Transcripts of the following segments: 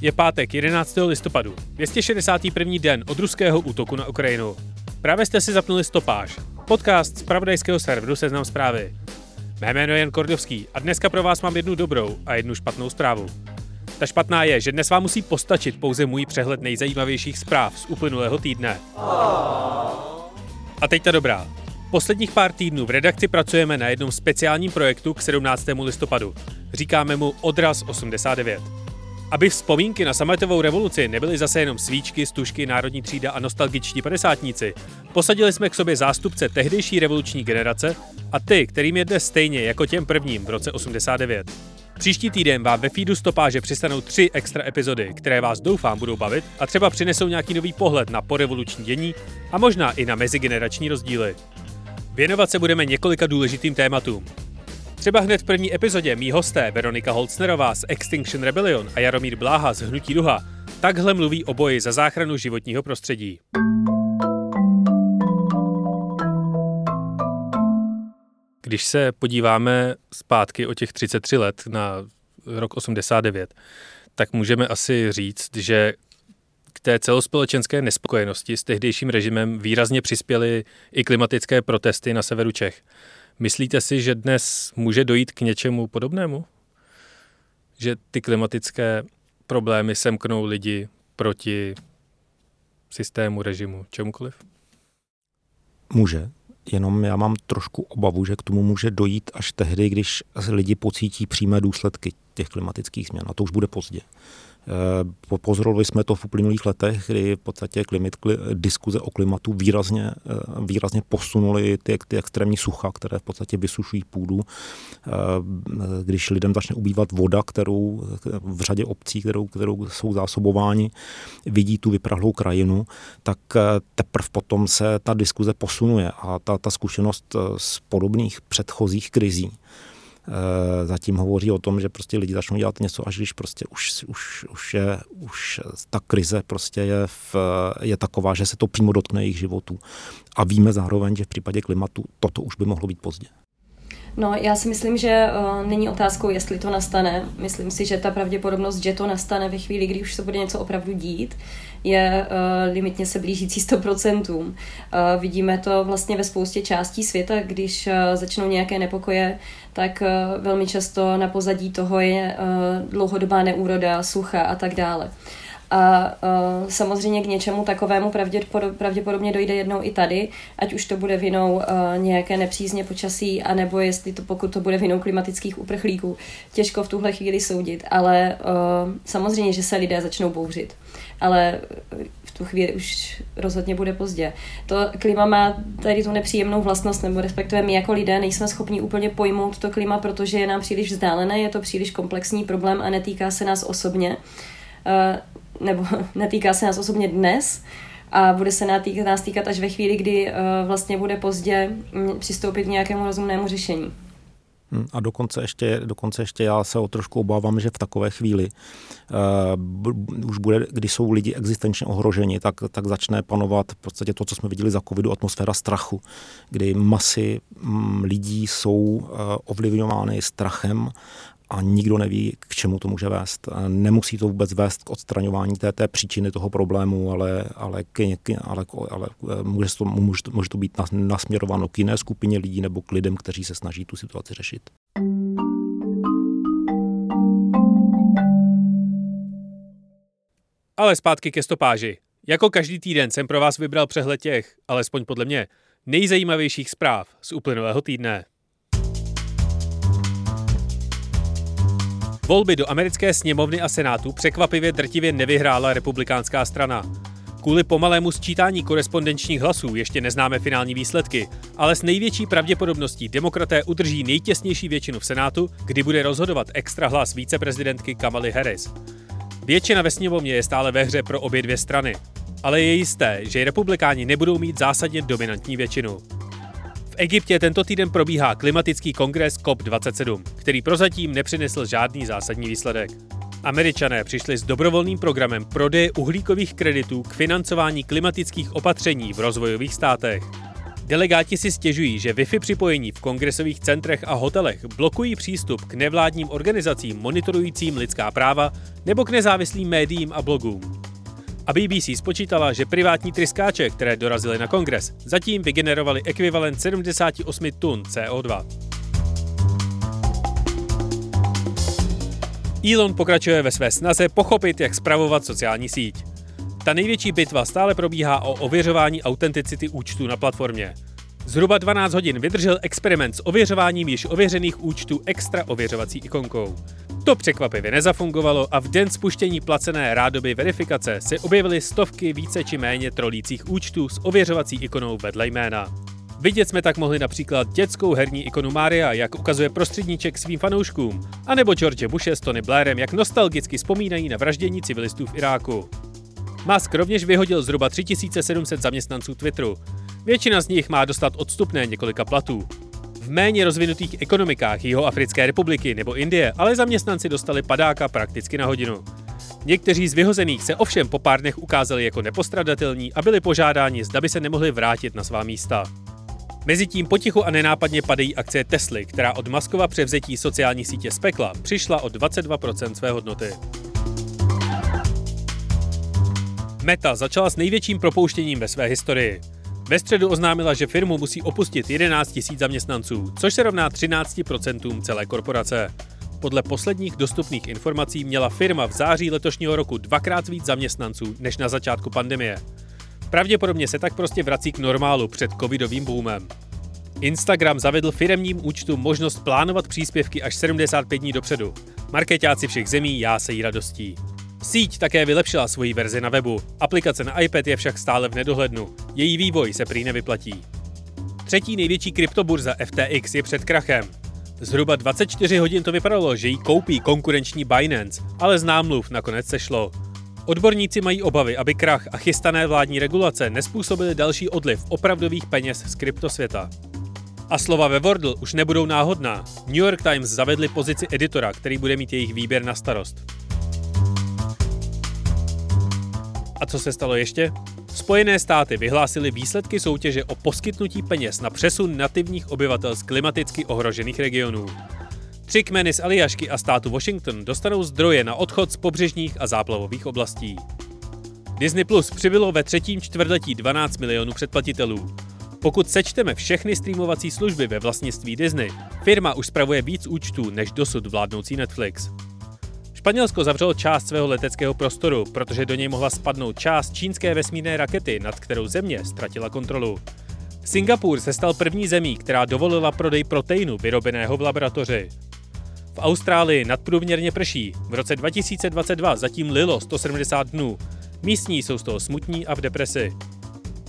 Je pátek 11. listopadu, 261. den od ruského útoku na Ukrajinu. Právě jste si zapnuli stopáž, podcast z pravodajského serveru Seznam zprávy. Mé jméno je Jan Kordovský a dneska pro vás mám jednu dobrou a jednu špatnou zprávu. Ta špatná je, že dnes vám musí postačit pouze můj přehled nejzajímavějších zpráv z uplynulého týdne. A teď ta dobrá. Posledních pár týdnů v redakci pracujeme na jednom speciálním projektu k 17. listopadu. Říkáme mu Odraz 89. Aby vzpomínky na sametovou revoluci nebyly zase jenom svíčky, stužky, národní třída a nostalgičtí padesátníci, posadili jsme k sobě zástupce tehdejší revoluční generace a ty, kterým je dnes stejně jako těm prvním v roce 89. Příští týden vám ve feedu stopáže přistanou tři extra epizody, které vás doufám budou bavit a třeba přinesou nějaký nový pohled na porevoluční dění a možná i na mezigenerační rozdíly. Věnovat se budeme několika důležitým tématům. Třeba hned v první epizodě mý hosté Veronika Holcnerová z Extinction Rebellion a Jaromír Bláha z Hnutí Duha takhle mluví o boji za záchranu životního prostředí. Když se podíváme zpátky o těch 33 let na rok 89, tak můžeme asi říct, že k té celospolečenské nespokojenosti s tehdejším režimem výrazně přispěly i klimatické protesty na severu Čech. Myslíte si, že dnes může dojít k něčemu podobnému? Že ty klimatické problémy semknou lidi proti systému, režimu, čemukoliv? Může, jenom já mám trošku obavu, že k tomu může dojít až tehdy, když lidi pocítí přímé důsledky těch klimatických změn. A to už bude pozdě. Eh, pozorovali jsme to v uplynulých letech, kdy v podstatě klimit, diskuze o klimatu výrazně, eh, výrazně posunuly ty, ty extrémní sucha, které v podstatě vysušují půdu. Eh, když lidem začne ubývat voda, kterou v řadě obcí, kterou, kterou jsou zásobováni, vidí tu vyprahlou krajinu, tak teprve potom se ta diskuze posunuje a ta, ta zkušenost z podobných předchozích krizí zatím hovoří o tom, že prostě lidi začnou dělat něco, až když prostě už, už, už, je, už ta krize prostě je, v, je taková, že se to přímo dotkne jejich životů. A víme zároveň, že v případě klimatu toto už by mohlo být pozdě. No, já si myslím, že uh, není otázkou, jestli to nastane. Myslím si, že ta pravděpodobnost, že to nastane ve chvíli, kdy už se bude něco opravdu dít, je uh, limitně se blížící 100%. Uh, vidíme to vlastně ve spoustě částí světa, když uh, začnou nějaké nepokoje, tak uh, velmi často na pozadí toho je uh, dlouhodobá neúroda, sucha a tak dále. A uh, samozřejmě k něčemu takovému pravděpodobně dojde jednou i tady, ať už to bude vinou uh, nějaké nepřízně počasí, anebo jestli to, pokud to bude vinou klimatických uprchlíků. Těžko v tuhle chvíli soudit, ale uh, samozřejmě, že se lidé začnou bouřit. Ale v tu chvíli už rozhodně bude pozdě. To klima má tady tu nepříjemnou vlastnost, nebo respektive my jako lidé nejsme schopni úplně pojmout to klima, protože je nám příliš vzdálené, je to příliš komplexní problém a netýká se nás osobně nebo netýká se nás osobně dnes, a bude se nás týkat až ve chvíli, kdy uh, vlastně bude pozdě přistoupit k nějakému rozumnému řešení. Hm, a dokonce ještě, dokonce ještě já se o trošku obávám, že v takové chvíli uh, už bude, když jsou lidi existenčně ohroženi, tak, tak začne panovat v podstatě to, co jsme viděli za covidu, atmosféra strachu, kdy masy m, lidí jsou uh, ovlivňovány strachem a nikdo neví, k čemu to může vést. Nemusí to vůbec vést k odstraňování té, té příčiny toho problému, ale, ale, k, ale, ale může, to, může, to, může to být nasměrováno k jiné skupině lidí nebo k lidem, kteří se snaží tu situaci řešit. Ale zpátky ke stopáži. Jako každý týden jsem pro vás vybral přehled těch, alespoň podle mě, nejzajímavějších zpráv z uplynulého týdne. Volby do americké sněmovny a senátu překvapivě drtivě nevyhrála republikánská strana. Kvůli pomalému sčítání korespondenčních hlasů ještě neznáme finální výsledky, ale s největší pravděpodobností demokraté udrží nejtěsnější většinu v Senátu, kdy bude rozhodovat extra hlas víceprezidentky Kamaly Harris. Většina ve sněmovně je stále ve hře pro obě dvě strany. ale je jisté, že republikáni nebudou mít zásadně dominantní většinu. Egyptě tento týden probíhá klimatický kongres COP27, který prozatím nepřinesl žádný zásadní výsledek. Američané přišli s dobrovolným programem prodeje uhlíkových kreditů k financování klimatických opatření v rozvojových státech. Delegáti si stěžují, že Wi-Fi připojení v kongresových centrech a hotelech blokují přístup k nevládním organizacím monitorujícím lidská práva nebo k nezávislým médiím a blogům. A BBC spočítala, že privátní tryskáče, které dorazily na kongres, zatím vygenerovaly ekvivalent 78 tun CO2. Elon pokračuje ve své snaze pochopit, jak spravovat sociální síť. Ta největší bitva stále probíhá o ověřování autenticity účtů na platformě. Zhruba 12 hodin vydržel experiment s ověřováním již ověřených účtů extra ověřovací ikonkou. To překvapivě nezafungovalo a v den spuštění placené rádoby verifikace se objevily stovky více či méně trolících účtů s ověřovací ikonou vedle jména. Vidět jsme tak mohli například dětskou herní ikonu Mária, jak ukazuje prostředníček svým fanouškům, anebo George Bushe s Tony Blairem, jak nostalgicky vzpomínají na vraždění civilistů v Iráku. Musk rovněž vyhodil zhruba 3700 zaměstnanců Twitteru. Většina z nich má dostat odstupné několika platů. V méně rozvinutých ekonomikách Africké republiky nebo Indie ale zaměstnanci dostali padáka prakticky na hodinu. Někteří z vyhozených se ovšem po pár dnech ukázali jako nepostradatelní a byli požádáni, zda by se nemohli vrátit na svá místa. Mezitím potichu a nenápadně padají akcie Tesly, která od Maskova převzetí sociální sítě Spekla přišla o 22% své hodnoty. Meta začala s největším propouštěním ve své historii. Ve středu oznámila, že firmu musí opustit 11 000 zaměstnanců, což se rovná 13% celé korporace. Podle posledních dostupných informací měla firma v září letošního roku dvakrát víc zaměstnanců než na začátku pandemie. Pravděpodobně se tak prostě vrací k normálu před covidovým boomem. Instagram zavedl firemním účtu možnost plánovat příspěvky až 75 dní dopředu. Marketáci všech zemí jásejí radostí. Síť také vylepšila svoji verzi na webu. Aplikace na iPad je však stále v nedohlednu. Její vývoj se prý nevyplatí. Třetí největší kryptoburza FTX je před krachem. Zhruba 24 hodin to vypadalo, že jí koupí konkurenční Binance, ale z námluv nakonec sešlo. Odborníci mají obavy, aby krach a chystané vládní regulace nespůsobily další odliv opravdových peněz z kryptosvěta. A slova ve Wordle už nebudou náhodná. New York Times zavedli pozici editora, který bude mít jejich výběr na starost. A co se stalo ještě? Spojené státy vyhlásily výsledky soutěže o poskytnutí peněz na přesun nativních obyvatel z klimaticky ohrožených regionů. Tři kmeny z Aljašky a státu Washington dostanou zdroje na odchod z pobřežních a záplavových oblastí. Disney Plus přibylo ve třetím čtvrtletí 12 milionů předplatitelů. Pokud sečteme všechny streamovací služby ve vlastnictví Disney, firma už spravuje víc účtů než dosud vládnoucí Netflix. Španělsko zavřelo část svého leteckého prostoru, protože do něj mohla spadnout část čínské vesmírné rakety, nad kterou země ztratila kontrolu. Singapur se stal první zemí, která dovolila prodej proteinu vyrobeného v laboratoři. V Austrálii nadprůměrně prší. V roce 2022 zatím lilo 170 dnů. Místní jsou z toho smutní a v depresi.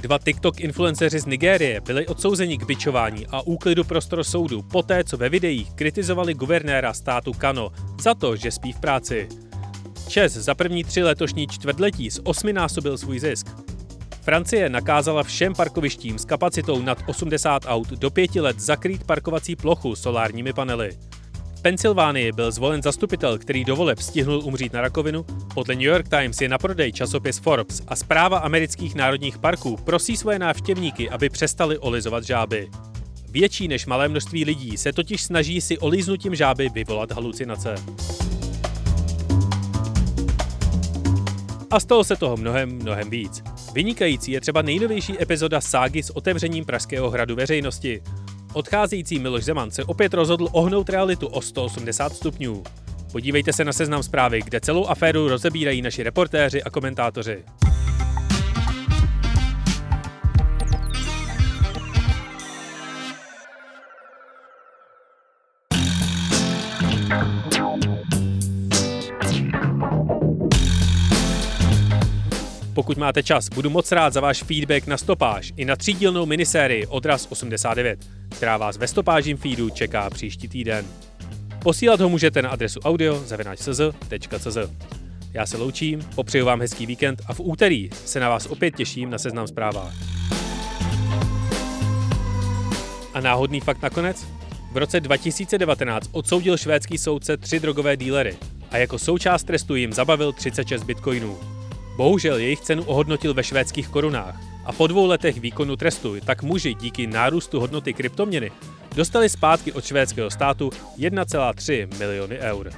Dva TikTok influenceři z Nigérie byli odsouzeni k bičování a úklidu prostor soudu poté, co ve videích kritizovali guvernéra státu Kano za to, že spí v práci. Čes za první tři letošní čtvrtletí z osminásobil svůj zisk. Francie nakázala všem parkovištím s kapacitou nad 80 aut do pěti let zakrýt parkovací plochu solárními panely. Pensylvánii byl zvolen zastupitel, který do voleb stihnul umřít na rakovinu. Podle New York Times je na prodej časopis Forbes a zpráva amerických národních parků prosí svoje návštěvníky, aby přestali olizovat žáby. Větší než malé množství lidí se totiž snaží si olíznutím žáby vyvolat halucinace. A stalo se toho mnohem, mnohem víc. Vynikající je třeba nejnovější epizoda ságy s otevřením Pražského hradu veřejnosti. Odcházející Miloš Zeman se opět rozhodl ohnout realitu o 180 stupňů. Podívejte se na seznam zprávy, kde celou aféru rozebírají naši reportéři a komentátoři. Pokud máte čas, budu moc rád za váš feedback na stopáž i na třídílnou minisérii Odraz 89 která vás ve stopážím feedu čeká příští týden. Posílat ho můžete na adresu audio.cz. Já se loučím, popřeju vám hezký víkend a v úterý se na vás opět těším na seznam zprávách. A náhodný fakt nakonec? V roce 2019 odsoudil švédský soudce tři drogové dílery a jako součást trestu jim zabavil 36 bitcoinů. Bohužel jejich cenu ohodnotil ve švédských korunách a po dvou letech výkonu trestu tak muži díky nárůstu hodnoty kryptoměny dostali zpátky od švédského státu 1,3 miliony eur.